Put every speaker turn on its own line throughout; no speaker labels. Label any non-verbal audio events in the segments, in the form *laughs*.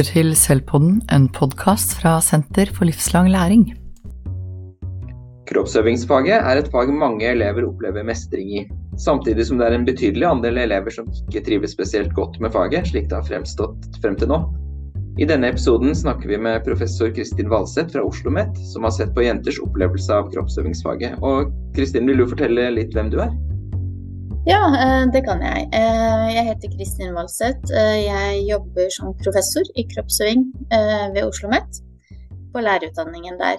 lytter til Selvpodden, en podkast fra Senter for livslang læring.
Kroppsøvingsfaget er et fag mange elever opplever mestring i, samtidig som det er en betydelig andel elever som ikke trives spesielt godt med faget, slik det har fremstått frem til nå. I denne episoden snakker vi med professor Kristin Valseth fra Oslo OsloMet, som har sett på jenters opplevelse av kroppsøvingsfaget. Og Kristin, vil du fortelle litt hvem du er?
Ja, eh, det kan jeg. Eh, jeg heter Kristin Valseth. Eh, jeg jobber som professor i kroppsøving ved Oslo OsloMet, på lærerutdanningen der.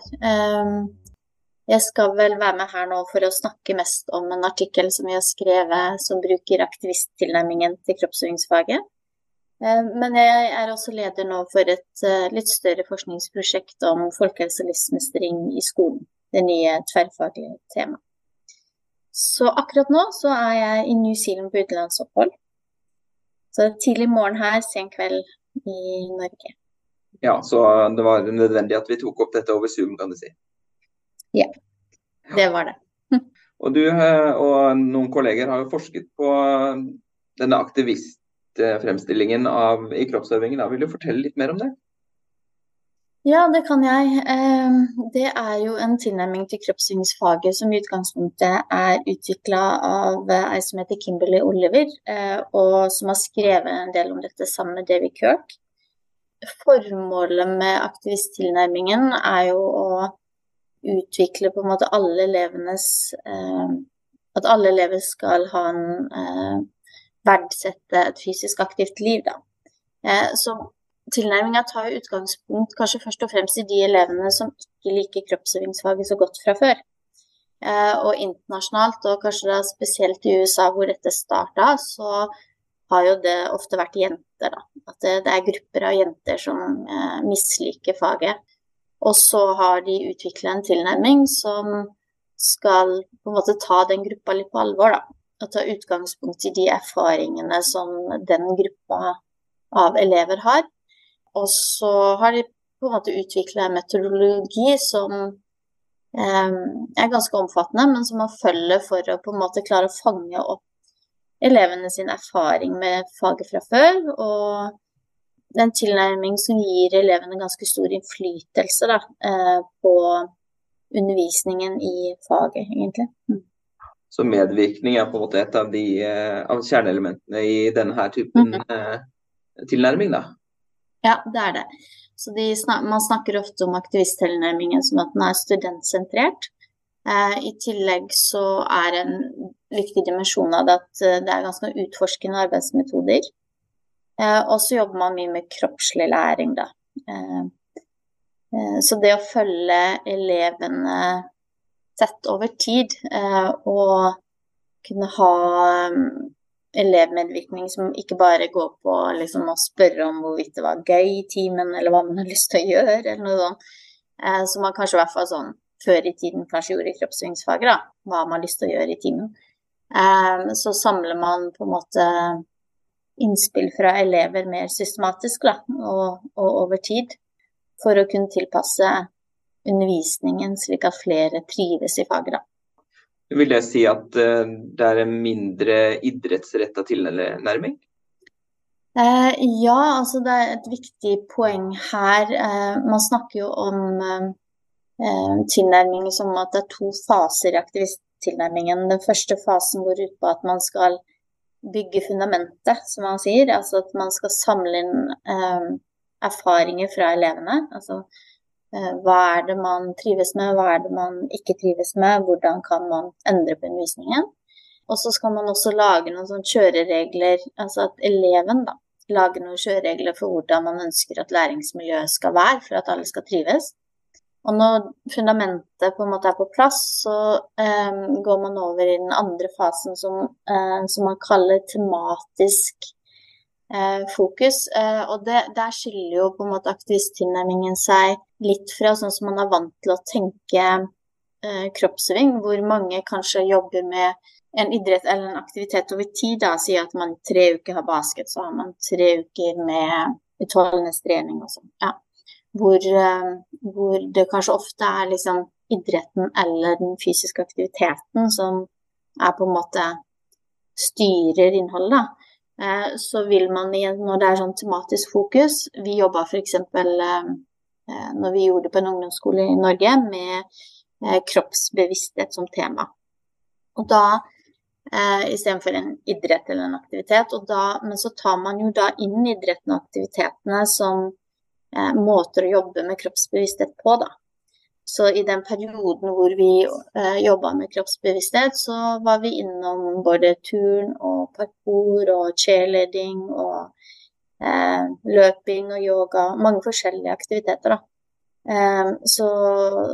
Jeg skal vel være med her nå for å snakke mest om en artikkel som vi har skrevet som bruker aktivisttilnærmingen til kroppsøvingsfaget. Men jeg er også leder nå for et litt større forskningsprosjekt om folkehelse og livsmestring i skolen. Det nye tverrfaglige temaet. Så akkurat nå så er jeg i New Zealand på utenlandsopphold. Så det er tidlig morgen her, sen kveld i Norge.
Ja, så det var nødvendig at vi tok opp dette over Zoom, kan du si.
Ja, det var det. *laughs*
og du eh, og noen kolleger har jo forsket på denne aktivistfremstillingen av, i kroppsøvingen. Da Vil du fortelle litt mer om det?
Ja, det kan jeg. Ehm, det er jo en tilnærming til kroppssynsfaget som i utgangspunktet er utvikla av ei som heter Kimberley Oliver, eh, og som har skrevet en del om dette sammen med Davy Kirk. Formålet med aktivisttilnærmingen er jo å utvikle på en måte alle elevenes ehm, At alle elever skal ha en eh, verdsette et fysisk aktivt liv, da. Eh, så tilnærminga tar utgangspunkt kanskje først og fremst i de elevene som ikke liker kroppsøvingsfaget så godt fra før. Eh, og internasjonalt, og kanskje da spesielt i USA hvor dette starta, så har jo det ofte vært jenter. Da. At det, det er grupper av jenter som eh, misliker faget. Og så har de utvikla en tilnærming som skal på en måte ta den gruppa litt på alvor. da. Og ta utgangspunkt i de erfaringene som den gruppa av elever har. Og så har de på en måte utvikla en metodologi som eh, er ganske omfattende, men som man følger for å på en måte klare å fange opp elevene sin erfaring med faget fra før. Og en tilnærming som gir elevene ganske stor innflytelse da, eh, på undervisningen i faget, egentlig. Mm.
Så medvirkning er på en måte et av, de, eh, av kjerneelementene i denne typen mm -hmm. tilnærming, da?
Ja, det er det. Snak man snakker ofte om aktivisttilnærmingen som at den er studentsentrert. Eh, I tillegg så er en viktig dimensjon av det at eh, det er ganske utforskende arbeidsmetoder. Eh, og så jobber man mye med kroppslig læring, da. Eh, eh, så det å følge elevene tett over tid eh, og kunne ha elevmedvirkning som ikke bare går på liksom, å spørre om hvorvidt det var gøy i timen, eller hva man har lyst til å gjøre, eller noe sånt. Eh, som man kanskje i hvert fall sånn før i tiden kanskje gjorde i kroppsøvingsfaget, da. Hva man har lyst til å gjøre i timen. Eh, så samler man på en måte innspill fra elever mer systematisk, da, og, og over tid. For å kunne tilpasse undervisningen slik at flere trives i faget.
Vil jeg si at eh, det er en mindre idrettsretta tilnærming?
Eh, ja, altså det er et viktig poeng her. Eh, man snakker jo om eh, eh tilnærming som at det er to faser i aktivisttilnærmingen. Den første fasen går ut på at man skal bygge fundamentet, som man sier. Altså at man skal samle inn eh, erfaringer fra elevene. Altså hva er det man trives med, hva er det man ikke trives med, hvordan kan man endre på undervisningen. Og så skal man også lage noen sånne kjøreregler, altså at eleven da, lager noen kjøreregler for hvordan man ønsker at læringsmiljøet skal være for at alle skal trives. Og når fundamentet på en måte er på plass, så eh, går man over i den andre fasen som, eh, som man kaller tematisk Eh, fokus. Eh, og det, der skiller jo på en måte aktivisttilnærmingen seg litt fra sånn som man er vant til å tenke eh, kroppsøving, hvor mange kanskje jobber med en idrett eller en aktivitet over tid. da, Sier at man tre uker har basket, så har man tre uker med utholdenhetstrening og sånn. Ja. Hvor, hvor, det kanskje ofte er liksom idretten eller den fysiske aktiviteten som er på en måte styrer innholdet. da. Eh, så vil man igjen, når det er sånn tematisk fokus Vi jobba f.eks. Eh, når vi gjorde det på en ungdomsskole i Norge, med kroppsbevissthet som tema. Og da eh, istedenfor en idrett eller en aktivitet. Da, men så tar man jo da inn idretten og aktivitetene som eh, måter å jobbe med kroppsbevissthet på, da. Så i den perioden hvor vi eh, jobba med kroppsbevissthet, så var vi innom både turn og parkour og cheerleading og eh, løping og yoga. Mange forskjellige aktiviteter, da. Eh, så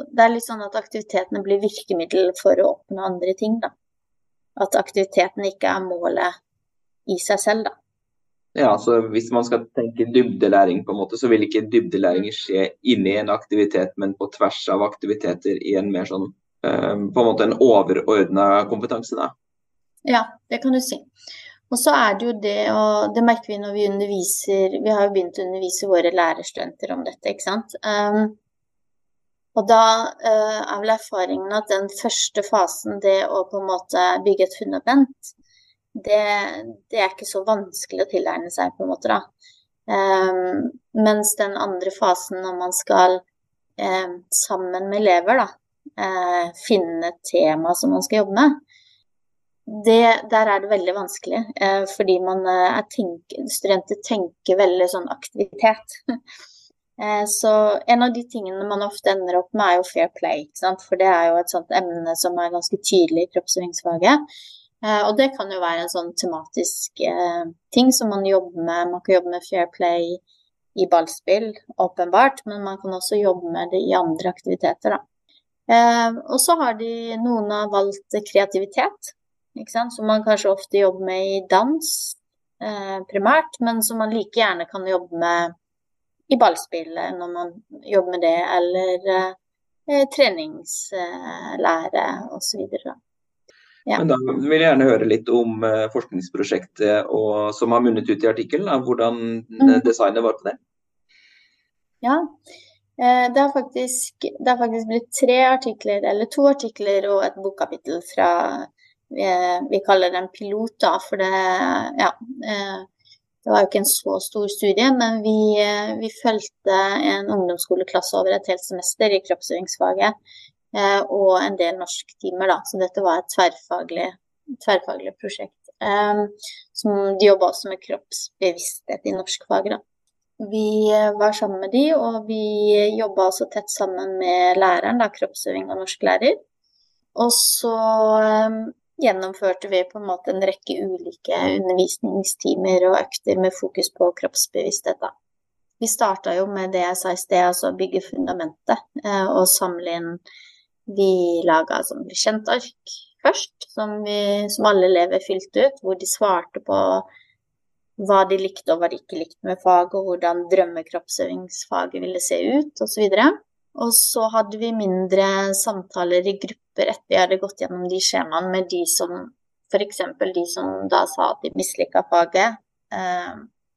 det er litt sånn at aktivitetene blir virkemiddel for å oppnå andre ting, da. At aktiviteten ikke er målet i seg selv, da.
Ja, så Hvis man skal tenke dybdelæring, på en måte, så vil ikke dybdelæring skje inni en aktivitet, men på tvers av aktiviteter i en mer sånn eh, på en måte en overordna kompetanse? da?
Ja, det kan du si. Og så er det jo det, og det merker vi når vi underviser Vi har jo begynt å undervise våre lærerstudenter om dette, ikke sant. Um, og da uh, er vel erfaringen at den første fasen, det å på en måte bygge et fundament, det, det er ikke så vanskelig å tilegne seg, på en måte, da. Um, mens den andre fasen, når man skal um, sammen med elever, da, uh, finne et tema som man skal jobbe med, det, der er det veldig vanskelig. Uh, fordi man tenker, studenter tenker veldig sånn aktivitet. *laughs* Eh, så en av de tingene man ofte ender opp med, er jo fair play. For det er jo et sånt emne som er ganske tydelig i kroppsøvingsfaget. Eh, og det kan jo være en sånn tematisk eh, ting som man jobber med. Man kan jobbe med fair play i ballspill, åpenbart, men man kan også jobbe med det i andre aktiviteter. da. Og så har de noen har valgt kreativitet, som man kanskje ofte jobber med i dans primært, men som man like gjerne kan jobbe med i ballspillet når man jobber med det, eller eh, treningslære osv.
Ja. Men da vil jeg gjerne høre litt om eh, forskningsprosjektet og, som har munnet ut i artikkelen. Hvordan mm. designet var på det?
Ja, eh, det har, faktisk, det har faktisk blitt tre artikler, eller to artikler og et bokkapittel fra vi, vi kaller den pilot, da, for det ja, det var jo ikke en så stor studie, men vi, eh, vi fulgte en ungdomsskoleklasse over et helt semester i kroppsøvingsfaget eh, og en del norsktimer, da. Så dette var et tverrfaglig, tverrfaglig prosjekt. Um, som de jobba også med kroppsbevissthet i norskfaget, da. Vi var sammen med de, og vi jobba også tett sammen med læreren, da, kroppsøving og norsklærer. Og så gjennomførte vi på en måte en rekke ulike undervisningstimer og økter med fokus på kroppsbevissthet. Da. Vi starta jo med det jeg sa i sted, altså bygge fundamentet eh, og samle inn Vi laga sånn ark først, som, vi, som alle elever fylte ut, hvor de svarte på hva de likte og hva de ikke likte med faget, og hvordan drømmekroppsøvingsfaget ville se ut, osv. Og så hadde vi mindre samtaler i grupper etter vi hadde gått gjennom de skjemaene med de som f.eks. de som da sa at de mislika faget. Eh,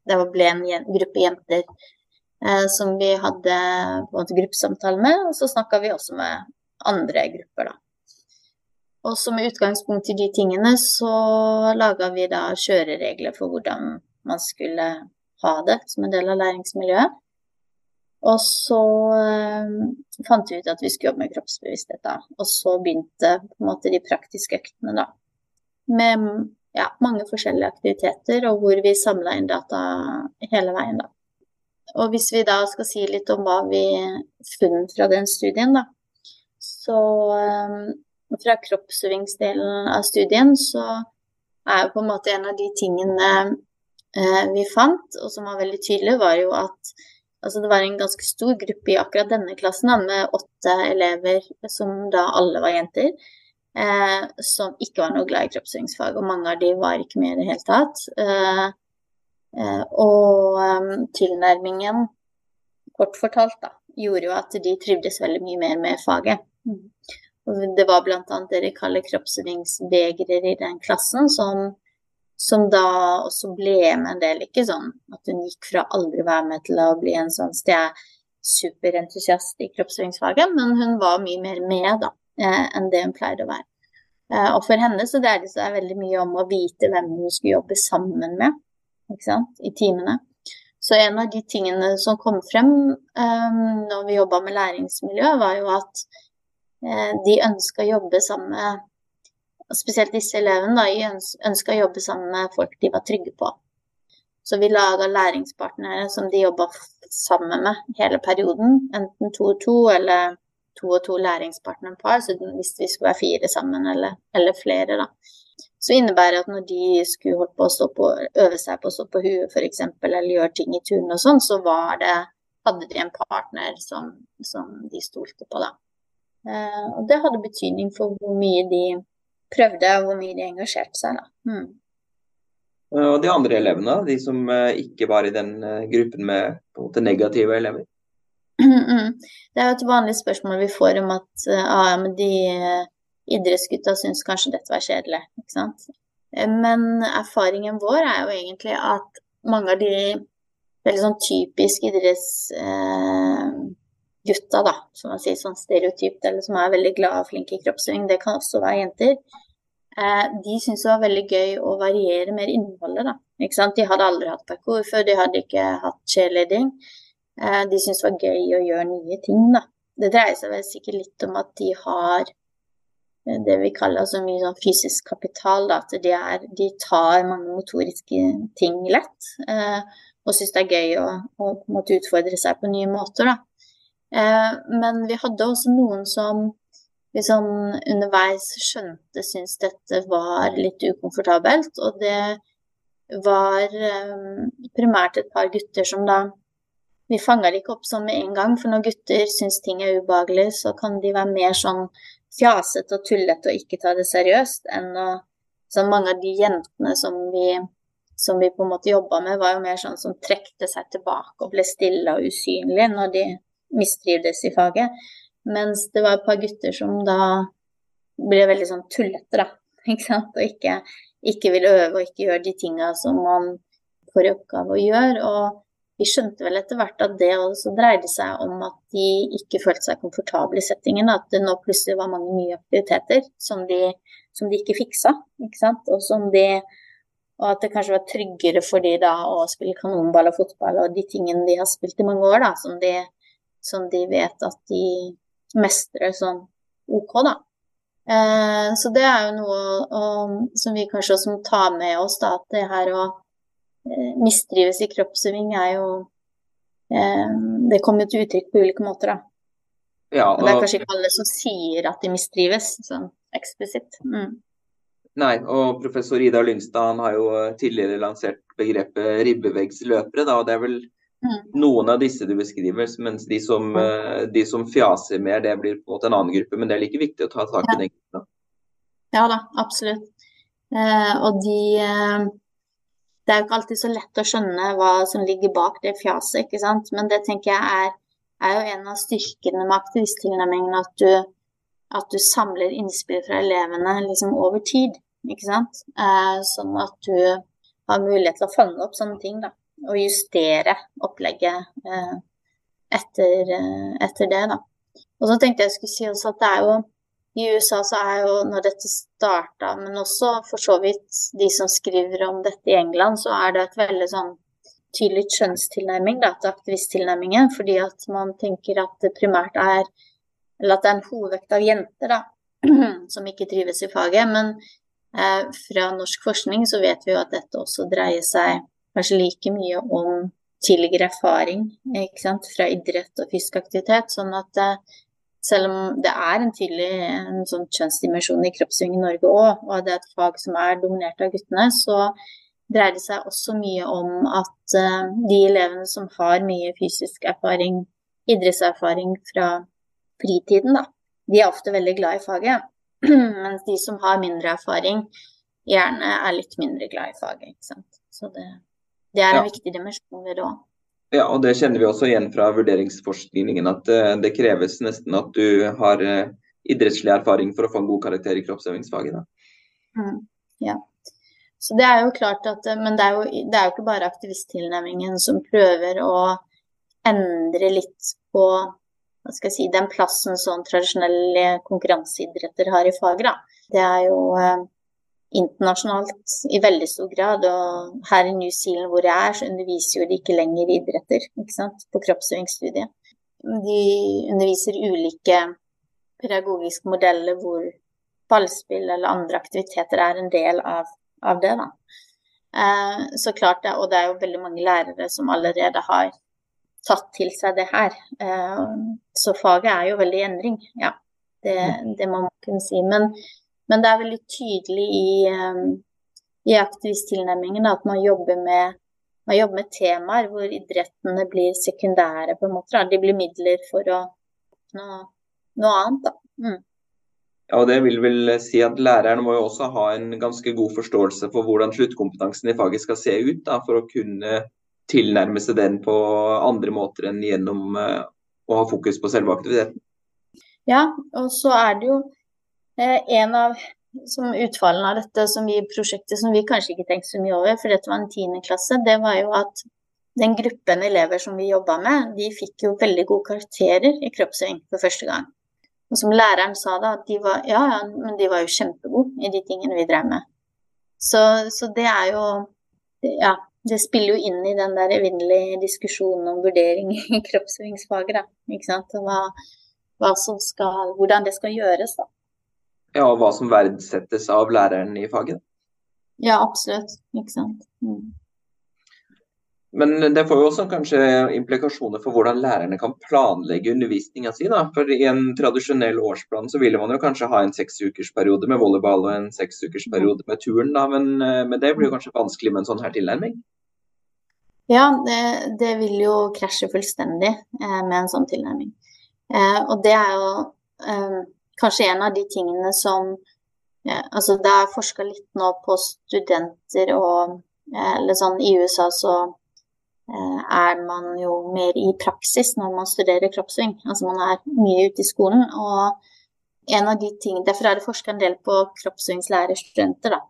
det ble en gruppe jenter eh, som vi hadde på en gruppesamtale med, og så snakka vi også med andre grupper, da. Og så med utgangspunkt i de tingene så laga vi da kjøreregler for hvordan man skulle ha det som en del av læringsmiljøet. Og så eh, fant vi ut at vi skulle jobbe med kroppsbevissthet, da. Og så begynte på en måte de praktiske øktene, da. Med ja, mange forskjellige aktiviteter, og hvor vi samla inn data hele veien, da. Og hvis vi da skal si litt om hva vi funnet fra den studien, da. Så øh, fra kroppsøvingsdelen av studien så er jo på en måte en av de tingene øh, vi fant, og som var veldig tydelig, var jo at Altså det var en ganske stor gruppe i akkurat denne klassen med åtte elever som da alle var jenter. Eh, som ikke var noe glad i kroppsøvingsfag, og mange av de var ikke med i det hele tatt. Eh, eh, og um, tilnærmingen, kort fortalt, da, gjorde jo at de trivdes veldig mye mer med faget. Og det var bl.a. de kaller kroppsøvingsbegrer i den klassen, som som da også ble med en del. Ikke sånn at hun gikk fra aldri å være med til å bli en sånn superentusiast i kroppsøvingsfaget, men hun var mye mer med da, eh, enn det hun pleide å være. Eh, og for henne så dreide det seg veldig mye om å vite hvem hun skulle jobbe sammen med. i timene. Så en av de tingene som kom frem um, når vi jobba med læringsmiljø, var jo at de ønska å jobbe sammen med Spesielt disse elevene da, ønska å jobbe sammen med folk de var trygge på. Så vi laga læringspartnere som de jobba sammen med hele perioden. Enten to og to eller to og to læringspartnerpar. Så hvis vi skulle være fire sammen eller, eller flere, da så innebærer det at når de skulle holdt på å stå på, øve seg på å stå på huet f.eks., eller gjøre ting i turn og sånn, så var det, hadde de en partner som, som de stolte på, da. Eh, og det hadde betydning for hvor mye de prøvde, og hvor mye de engasjerte seg. Mm.
Og de andre elevene, de som eh, ikke var i den gruppen med måte negative elever?
Det er jo et vanlig spørsmål vi får om at ah, men de idrettsgutta syns kanskje dette var kjedelig. ikke sant? Men erfaringen vår er jo egentlig at mange av de veldig sånn typisk idretts... eh, da, som man sier sånn stereotypt, eller som er veldig glade og flinke i kroppsøving, det kan også være jenter. Eh, de syntes det var veldig gøy å variere mer innholdet, da. Ikke sant? De hadde aldri hatt parkour før, de hadde ikke hatt cheerleading. Eh, de syntes det var gøy å gjøre nye ting, da. Det dreier seg vel sikkert litt om at de har det vi kaller så mye sånn fysisk kapital. Da, at de, er, de, tar mange motoriske ting lett. Eh, og syns det er gøy å, å utfordre seg på nye måter. Eh, men vi hadde også noen som liksom underveis skjønte syntes dette var litt ukomfortabelt. Og det var eh, primært et par gutter som da Vi fanga det ikke opp sånn med en gang, for når gutter syns ting er ubehagelig, så kan de være mer sånn fjasete og tullete og ikke ta det seriøst, enn å Så mange av de jentene som vi, som vi på en måte jobba med, var jo mer sånn som trekte seg tilbake og ble stille og usynlige når de mistrivdes i faget. Mens det var et par gutter som da ble veldig sånn tullete, da. *laughs* Ikke sant? Og ikke, ikke ville øve og ikke gjøre de tinga som man får i oppgave å gjøre. Og vi skjønte vel etter hvert at det også dreide seg om at de ikke følte seg komfortable i settingen. At det nå plutselig var mange nye aktiviteter som de, som de ikke fiksa. Ikke sant? Og, de, og, at det kanskje var tryggere for de da å spille kanonball og fotball og de tingene de har spilt i mange år, da, som de, som de vet at de mestrer sånn OK, da. Eh, så det er jo noe som vi kanskje også må ta med oss, da, at det her å Eh, mistrives i kroppsøving er jo eh, Det kommer jo til uttrykk på ulike måter, da. Ja, og... Det er kanskje ikke alle som sier at de mistrives, sånn eksplisitt. Mm.
Nei, og professor Ida Lyngstad han har jo tidligere lansert begrepet ribbeveggsløpere. Da, og det er vel. Noen av disse du beskriver, mens de som, mm. de som, fjaser mer, det blir på en måte en annen gruppe. Men det er like viktig å ta tak i den gruppa.
Ja da, absolutt. Eh, og de eh, det er jo ikke alltid så lett å skjønne hva som ligger bak det fjaset, ikke sant. Men det tenker jeg er, er jo en av styrkene med aktivisttilnærmingen, at du, at du samler innspill fra elevene liksom over tid, ikke sant. Eh, sånn at du har mulighet til å fange opp sånne ting, da. Og justere opplegget eh, etter, eh, etter det, da. Og så tenkte jeg skulle si også at det er jo i USA så er jo, når dette starta, men også for så vidt de som skriver om dette i England, så er det et veldig sånn tydelig kjønnstilnærming da, til aktivisttilnærmingen. Fordi at man tenker at det primært er Eller at det er en hovedvekt av jenter da, *clears throat* som ikke trives i faget. Men eh, fra norsk forskning så vet vi jo at dette også dreier seg kanskje like mye om tidligere erfaring fra idrett og fysisk aktivitet. Sånn at eh, selv om det er en tydelig en sånn kjønnsdimensjon i kroppsving i Norge òg, og det er et fag som er dominert av guttene, så dreier det seg også mye om at uh, de elevene som har mye fysisk erfaring, idrettserfaring fra fritiden, da, de er ofte veldig glad i faget. *clears throat* Mens de som har mindre erfaring, gjerne er litt mindre glad i faget. Så det, det er en ja. viktig dimensjon ved det òg.
Ja, og det kjenner vi også igjen fra vurderingsforskningen, at uh, det kreves nesten at du har uh, idrettslig erfaring for å få en god karakter i kroppsøvingsfaget.
Mm, ja. Så det er jo klart at, eh, Men det er jo, det er jo ikke bare aktivisttilnærmingen som prøver å endre litt på hva skal jeg si, den plassen sånn tradisjonelle konkurranseidretter har i faget. Da. Det er jo internasjonalt i veldig stor grad. Og her i New Zealand hvor jeg er, så underviser jo de ikke lenger idretter ikke sant, på kroppsøvingsstudiet. De underviser ulike pedagogiske modeller hvor ballspill eller andre aktiviteter er en del av, av det. da. Eh, så klart det, Og det er jo veldig mange lærere som allerede har tatt til seg det her. Eh, så faget er jo veldig i endring, ja. Det, det må man kunne si. Men men det er veldig tydelig i, um, i aktivisttilnærmingen at man jobber, med, man jobber med temaer hvor idrettene blir sekundære, på en måte. De blir midler for å oppnå noe annet. Da. Mm.
Ja, og Det vil vel si at læreren må jo også ha en ganske god forståelse for hvordan sluttkompetansen i faget skal se ut, da, for å kunne tilnærme seg den på andre måter enn gjennom uh, å ha fokus på selve aktiviteten.
Ja, og så er det jo Eh, en av utfallene av dette som vi, prosjektet som vi kanskje ikke tenkte så mye over, for dette var en tiendeklasse, det var jo at den gruppen elever som vi jobba med, de fikk jo veldig gode karakterer i kroppsøving for første gang. Og som læreren sa da, at de var, ja, ja, men de var jo kjempegode i de tingene vi drev med. Så, så det er jo Ja, det spiller jo inn i den der evinnelige diskusjonen om vurdering *laughs* i kroppsøvingsfaget, da. Ikke sant. Hva, hva som skal, hvordan det skal gjøres, da
ja, hva som verdsettes av læreren i faget.
Ja, absolutt. Ikke sant. Mm.
Men det får jo også kanskje implikasjoner for hvordan lærerne kan planlegge undervisninga si. Da. For i en tradisjonell årsplan så ville man jo kanskje ha en seksukersperiode med volleyball og en seksukersperiode med turn, da. Men, eh, men, det blir jo kanskje vanskelig med en sånn her tilnærming?
Ja, det, det vil jo krasje fullstendig eh, med en sånn tilnærming. Eh, og det er jo eh, kanskje en av de tingene som ja, Altså det er forska litt nå på studenter og Eller sånn i USA så eh, er man jo mer i praksis når man studerer kroppssving. Altså man er mye ute i skolen. Og en av de tingene, derfor er det forska en del på kroppssvingslærerstudenter. Da.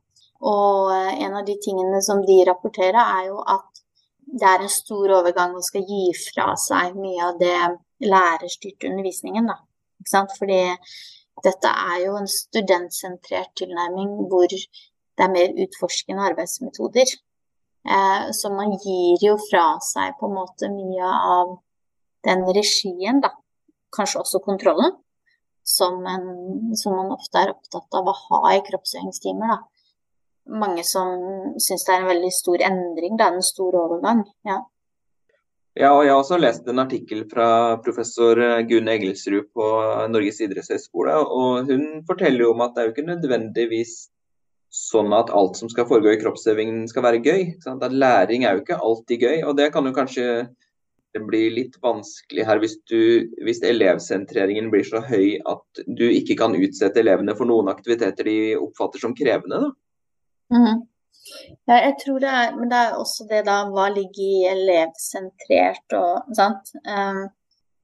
Og eh, en av de tingene som de rapporterer, er jo at det er en stor overgang å skal gi fra seg mye av det lærerstyrte undervisningen. Da. Ikke sant? Fordi dette er jo en studentsentrert tilnærming hvor det er mer utforskende arbeidsmetoder. Eh, så man gir jo fra seg på en måte mye av den regien, da. Kanskje også kontrollen, som, en, som man ofte er opptatt av å ha i kroppsøvingstimer. Mange som syns det er en veldig stor endring, det er en stor overgang. Ja.
Ja, og jeg har også lest en artikkel fra professor Gunn Egilsrud på Norges idrettshøgskole. og Hun forteller jo om at det er jo ikke nødvendigvis sånn at alt som skal foregå i kroppsøvingen skal være gøy. At læring er jo ikke alltid gøy. og Det kan jo kanskje bli litt vanskelig her hvis, du, hvis elevsentreringen blir så høy at du ikke kan utsette elevene for noen aktiviteter de oppfatter som krevende. da.
Mm -hmm. Ja, jeg tror det er Men det er også det da hva ligger i elevsentrert og sant. Um,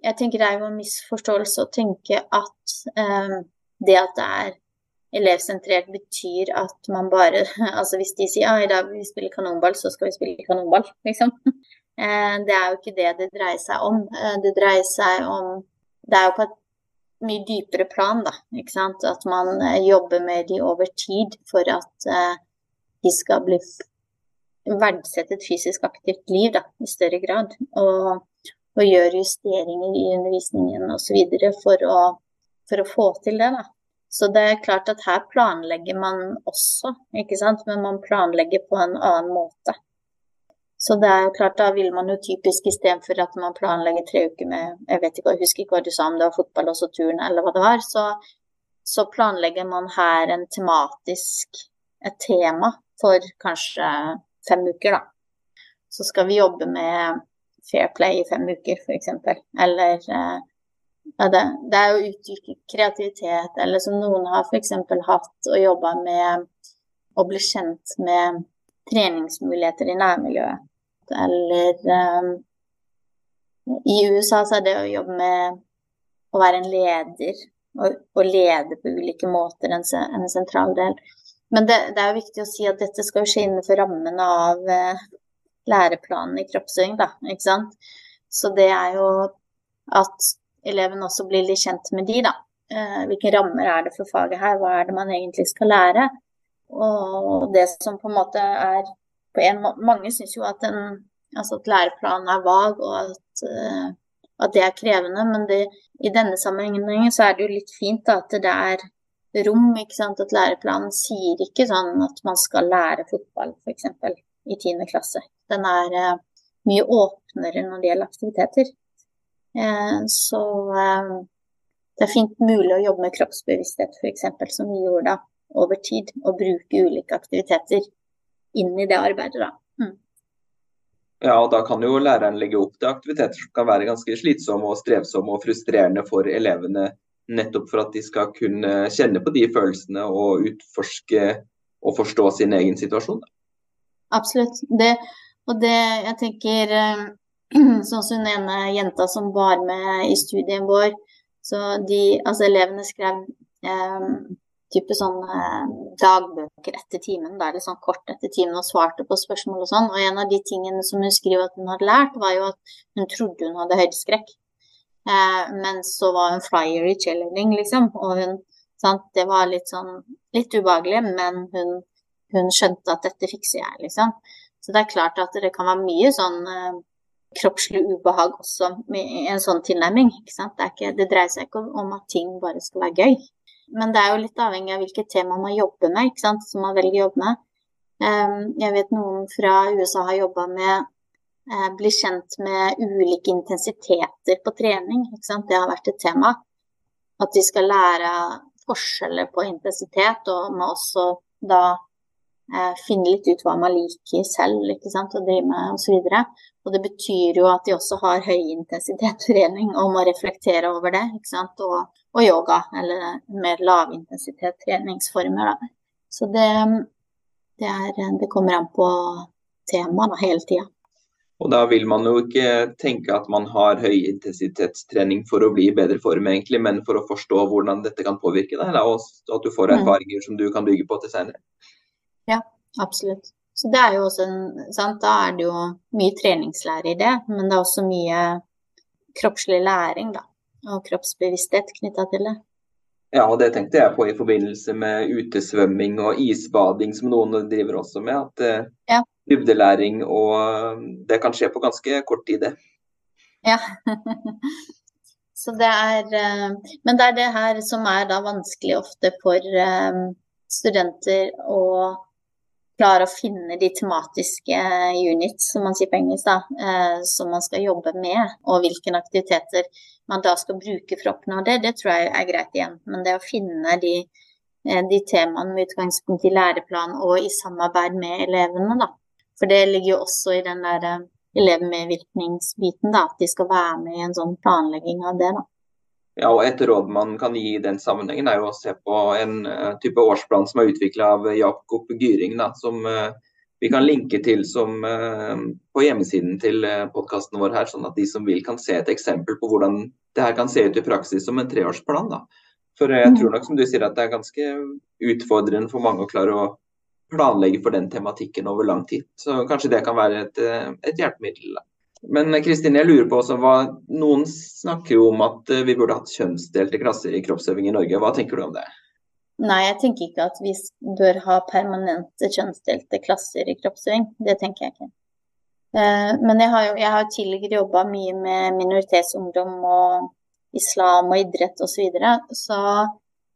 jeg tenker det er jo en misforståelse å tenke at um, det at det er elevsentrert betyr at man bare *laughs* Altså hvis de sier ja, i dag vil vi spille kanonball, så skal vi spille kanonball, *laughs* liksom. Uh, det er jo ikke det det dreier seg om. Det dreier seg om Det er jo på et mye dypere plan, da. Ikke sant. At man uh, jobber med de over tid for at de skal bli verdsette et fysisk aktivt liv da, i større grad. Og, og gjøre justeringer i undervisningen osv. For, å, for å få til det. Da. Så det er klart at her planlegger man også, ikke sant? men man planlegger på en annen måte. Så det er klart, da vil man jo typisk istedenfor at man planlegger tre uker med Jeg vet ikke, jeg husker ikke hva du sa, om det var fotball og så turn eller hva det var. Så, så planlegger man her en tematisk et tema for kanskje fem uker, da. Så skal vi jobbe med fair play i fem uker, f.eks. Eller eh, ja, det, det, er jo utvikle kreativitet, eller som noen har f.eks. hatt og jobba med å bli kjent med treningsmuligheter i nærmiljøet. Eller um, i USA så er det å jobbe med å være en leder, og, og lede på ulike måter en, en sentral del. Men det, det, er jo viktig å si at dette skal skje innenfor rammene av eh, læreplanen i kroppsøving, da, ikke sant. Så det er jo at eleven også blir litt kjent med de, da. Eh, hvilke rammer er det for faget her, hva er det man egentlig skal lære? og det som på en måte er på en må Mange syns jo at, en, altså at læreplanen er vag, og at, uh, at det er krevende. Men det, i denne sammenhengen så er det jo litt fint da, at det er rom. ikke sant, At læreplanen sier ikke sånn at man skal lære fotball f.eks. i 10. klasse. Den er eh, mye åpnere når det gjelder aktiviteter. Eh, så det er fint mulig å jobbe med kroppsbevissthet f.eks., som vi gjorde da, over tid. Og bruke ulike aktiviteter inn i det arbeidet. da. Mm.
Ja, og da kan jo læreren legge opp til aktiviteter som kan være ganske slitsomme og strevsomme og frustrerende for elevene, nettopp for at de skal kunne kjenne på de følelsene og utforske og forstå sin egen situasjon.
Absolutt. Det, og det jeg tenker eh, *clears throat* Sånn som den ene jenta som var med i studien vår, så de, altså elevene skrev eh, type sånn eh, dagbøker etter timen, da, eller sånn kort etter timen, og svarte på spørsmål og sånn. Og en av de tingene som hun skriver at hun hadde lært, var jo at hun trodde hun hadde høydeskrekk. Eh, men så var hun flyer i cheerleading, liksom. Og hun sant, Det var litt sånn litt ubehagelig, men hun, hun skjønte at dette fikser jeg, liksom. Så det er klart at det kan være mye sånn eh, kroppslig ubehag også med en sånn tilnærming. ikke sant? Det, ikke, det, dreier seg ikke om at ting bare skal være gøy. Men det er jo litt avhengig av hvilket tema man jobber med, ikke sant? som man velger å jobbe med. Ehm, jeg vet noen fra USA har jobba med bli kjent med ulike intensiteter på trening. Det har vært et tema. At de skal lære forskjeller på intensitet, og må også da Eh, finne litt ut hva man liker selv ikke sant, og drive med osv. Og, og det betyr jo at de også har høyintensitetstrening og må reflektere over det. ikke sant, og, og yoga, eller mer lavintensitetstreningsformer. Da. Så det, det, er, det kommer an på temaet hele tida.
Og da vil man jo ikke tenke at man har høyintensitetstrening for å bli i bedre form, egentlig, men for å forstå hvordan dette kan påvirke deg, og at du får mm. erfaringer som du kan bygge på til senere.
Ja, absolutt. Så det er jo også en, sant? Da er det jo mye treningslære i det, men det er også mye kroppslig læring, da. Og kroppsbevissthet knytta til det.
Ja, og det tenkte jeg på i forbindelse med utesvømming og isbading, som noen driver også med. At eh, ja. Dybdelæring og eh, det kan skje på ganske kort tid, det.
Ja. *laughs* Så det er eh, Men det er det her som er da vanskelig ofte for studenter å klare å finne de tematiske units, som man sier på engelsk, da, eh, som man skal jobbe med, og hvilke aktiviteter man da skal bruke for å oppnå det, det tror jeg er greit igjen. Men det å finne de, eh, de temaene med utgangspunkt i læreplan og i samarbeid med elevene, da. For det ligger jo også i den der eh, elevmedvirkningsbiten, da, at de skal være med i en sånn planlegging av det. da.
Ja, og Et råd man kan gi i den sammenhengen, er jo å se på en uh, type årsplan som er utvikla av Jakob Gyring, da, som vi kan linke til som, på hjemmesiden til podkasten vår. her, Sånn at de som vil kan se et eksempel på hvordan det her kan se ut i praksis som en treårsplan. da. For jeg tror nok som du sier at det er ganske utfordrende for mange å klare å planlegge for den tematikken over lang tid. Så kanskje det kan være et, et hjelpemiddel. Men Kristin, jeg lurer på også hva Noen snakker jo om at eh, vi burde hatt kjønnsdelte klasser i kroppsøving i Norge. Hva tenker du om det?
Nei, jeg tenker ikke at vi bør ha permanente kjønnsdelte klasser i kroppsøving. Det tenker jeg ikke. Eh, men jeg har jo jeg har tidligere jobba mye med minoritetsungdom og islam og idrett osv. Så, videre. så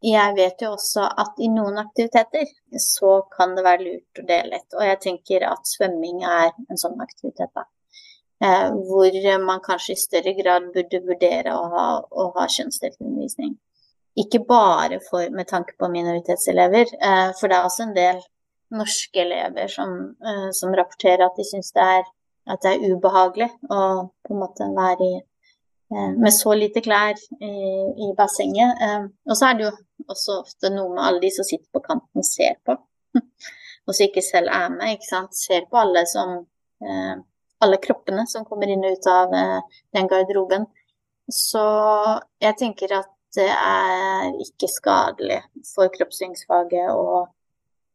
jeg vet jo også at i noen aktiviteter så kan det være lurt å dele litt. Og jeg tenker at svømming er en sånn aktivitet. da. Eh, hvor man kanskje i større grad burde vurdere å ha, ha kjønnsdelt undervisning. Ikke bare for, med tanke på minoritetselever, eh, for det er også en del norske elever som, eh, som rapporterer at de syns det, det, er ubehagelig å på en måte være i, med så lite klær i, bassenget. Og så er det jo også ofte noe med alle de som sitter på kanten ser på, *laughs* og som ikke selv er med. ikke sant? Ser på alle som alle kroppene som kommer inn og ut av eh, den garderoben. Så jeg tenker at det er ikke skadelig for kroppssynsfaget å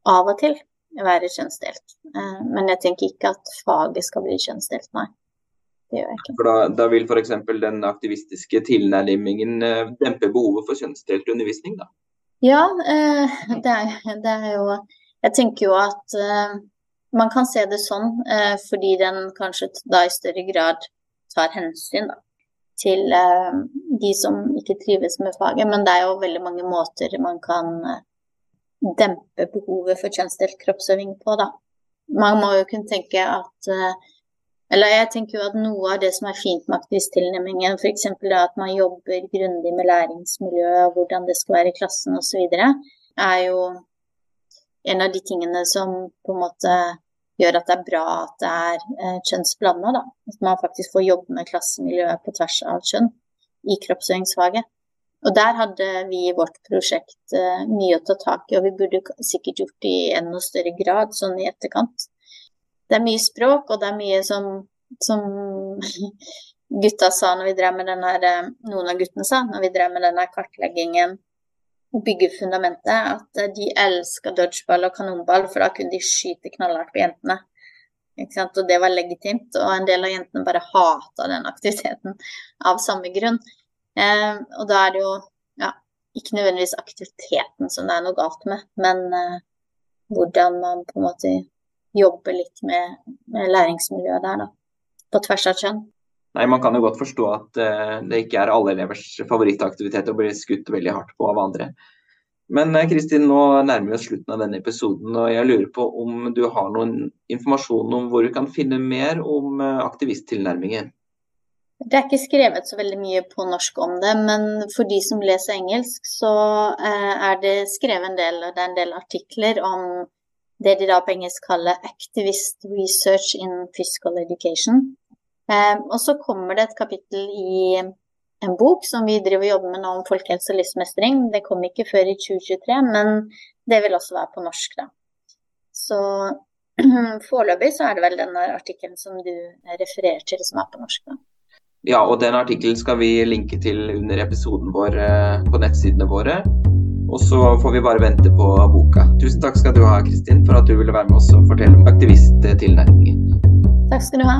av og til være kjønnsdelt. Eh, men jeg tenker ikke at faget skal bli kjønnsdelt, nei. Det gjør jeg ikke.
For da, da vil f.eks. den aktivistiske tilnærmingen eh, dempe behovet for kjønnsdelt undervisning, da?
Ja, det er, det er jo Jeg tenker jo at uh, man kan se det sånn fordi den kanskje da i større grad tar hensyn da, til de som ikke trives med faget. Men det er jo veldig mange måter man kan dempe behovet for kjønnsdelt kroppsøving på, da. Man må jo kunne tenke at eller jeg tenker jo at noe av det som er fint med aktivisttilnærmingen, f.eks. at man jobber grundig med læringsmiljøet og hvordan det skal være i klassen osv., er jo en av de tingene som på en måte gjør at det er bra at det er eh, kjønnsblanda. At man faktisk får jobbe med klassemiljøet på tvers av kjønn i kroppsøvingsfaget. Og der hadde vi i vårt prosjekt eh, mye å ta tak i, og vi burde sikkert gjort det i enda større grad sånn i etterkant det er mye språk, og det er mye som, som *laughs* gutta sa når vi drev med den her noen av guttene sa når vi drev med denne kartleggingen og bygge fundamentet, at eh, de elska dodgeball og kanonball, for da kunne de skyte knallhardt på jentene. Og det var legitimt, og en del av jentene bare hata den aktiviteten av samme grunn. Eh, og da er det jo ja, ikke nødvendigvis aktiviteten som det er noe galt med, men eh, hvordan man på en måte jobbe litt med, med læringsmiljøet der, da. På tvers av kjønn.
Nei, Man kan jo godt forstå at uh, det ikke er alle elevers favorittaktivitet å bli skutt veldig hardt på av andre. Men uh, Kristin, nå nærmer vi oss slutten av denne episoden, og jeg lurer på om du har noen informasjon om hvor du kan finne mer om uh, aktivisttilnærmingen?
Det er ikke skrevet så veldig mye på norsk om det, men for de som leser engelsk, så er det skrevet en del, det er en del artikler om det de da på engelsk kaller 'Activist Research in Physical Education'. Eh, og så kommer det et kapittel i en bok som vi driver og jobber med nå om folkehelse og livsmestring. Det kom ikke før i 2023, men det vil også være på norsk, da. Så *clears throat* foreløpig så er det vel denne artikkelen som du refererer til, som er på norsk. da.
Ja, og den artikkelen skal vi linke til under episoden vår eh, på nettsidene våre. Og så får vi bare vente på boka. Tusen takk skal du ha, Kristin, for at du ville være med oss og fortelle om aktivisttilnærmingen.
Takk skal du ha.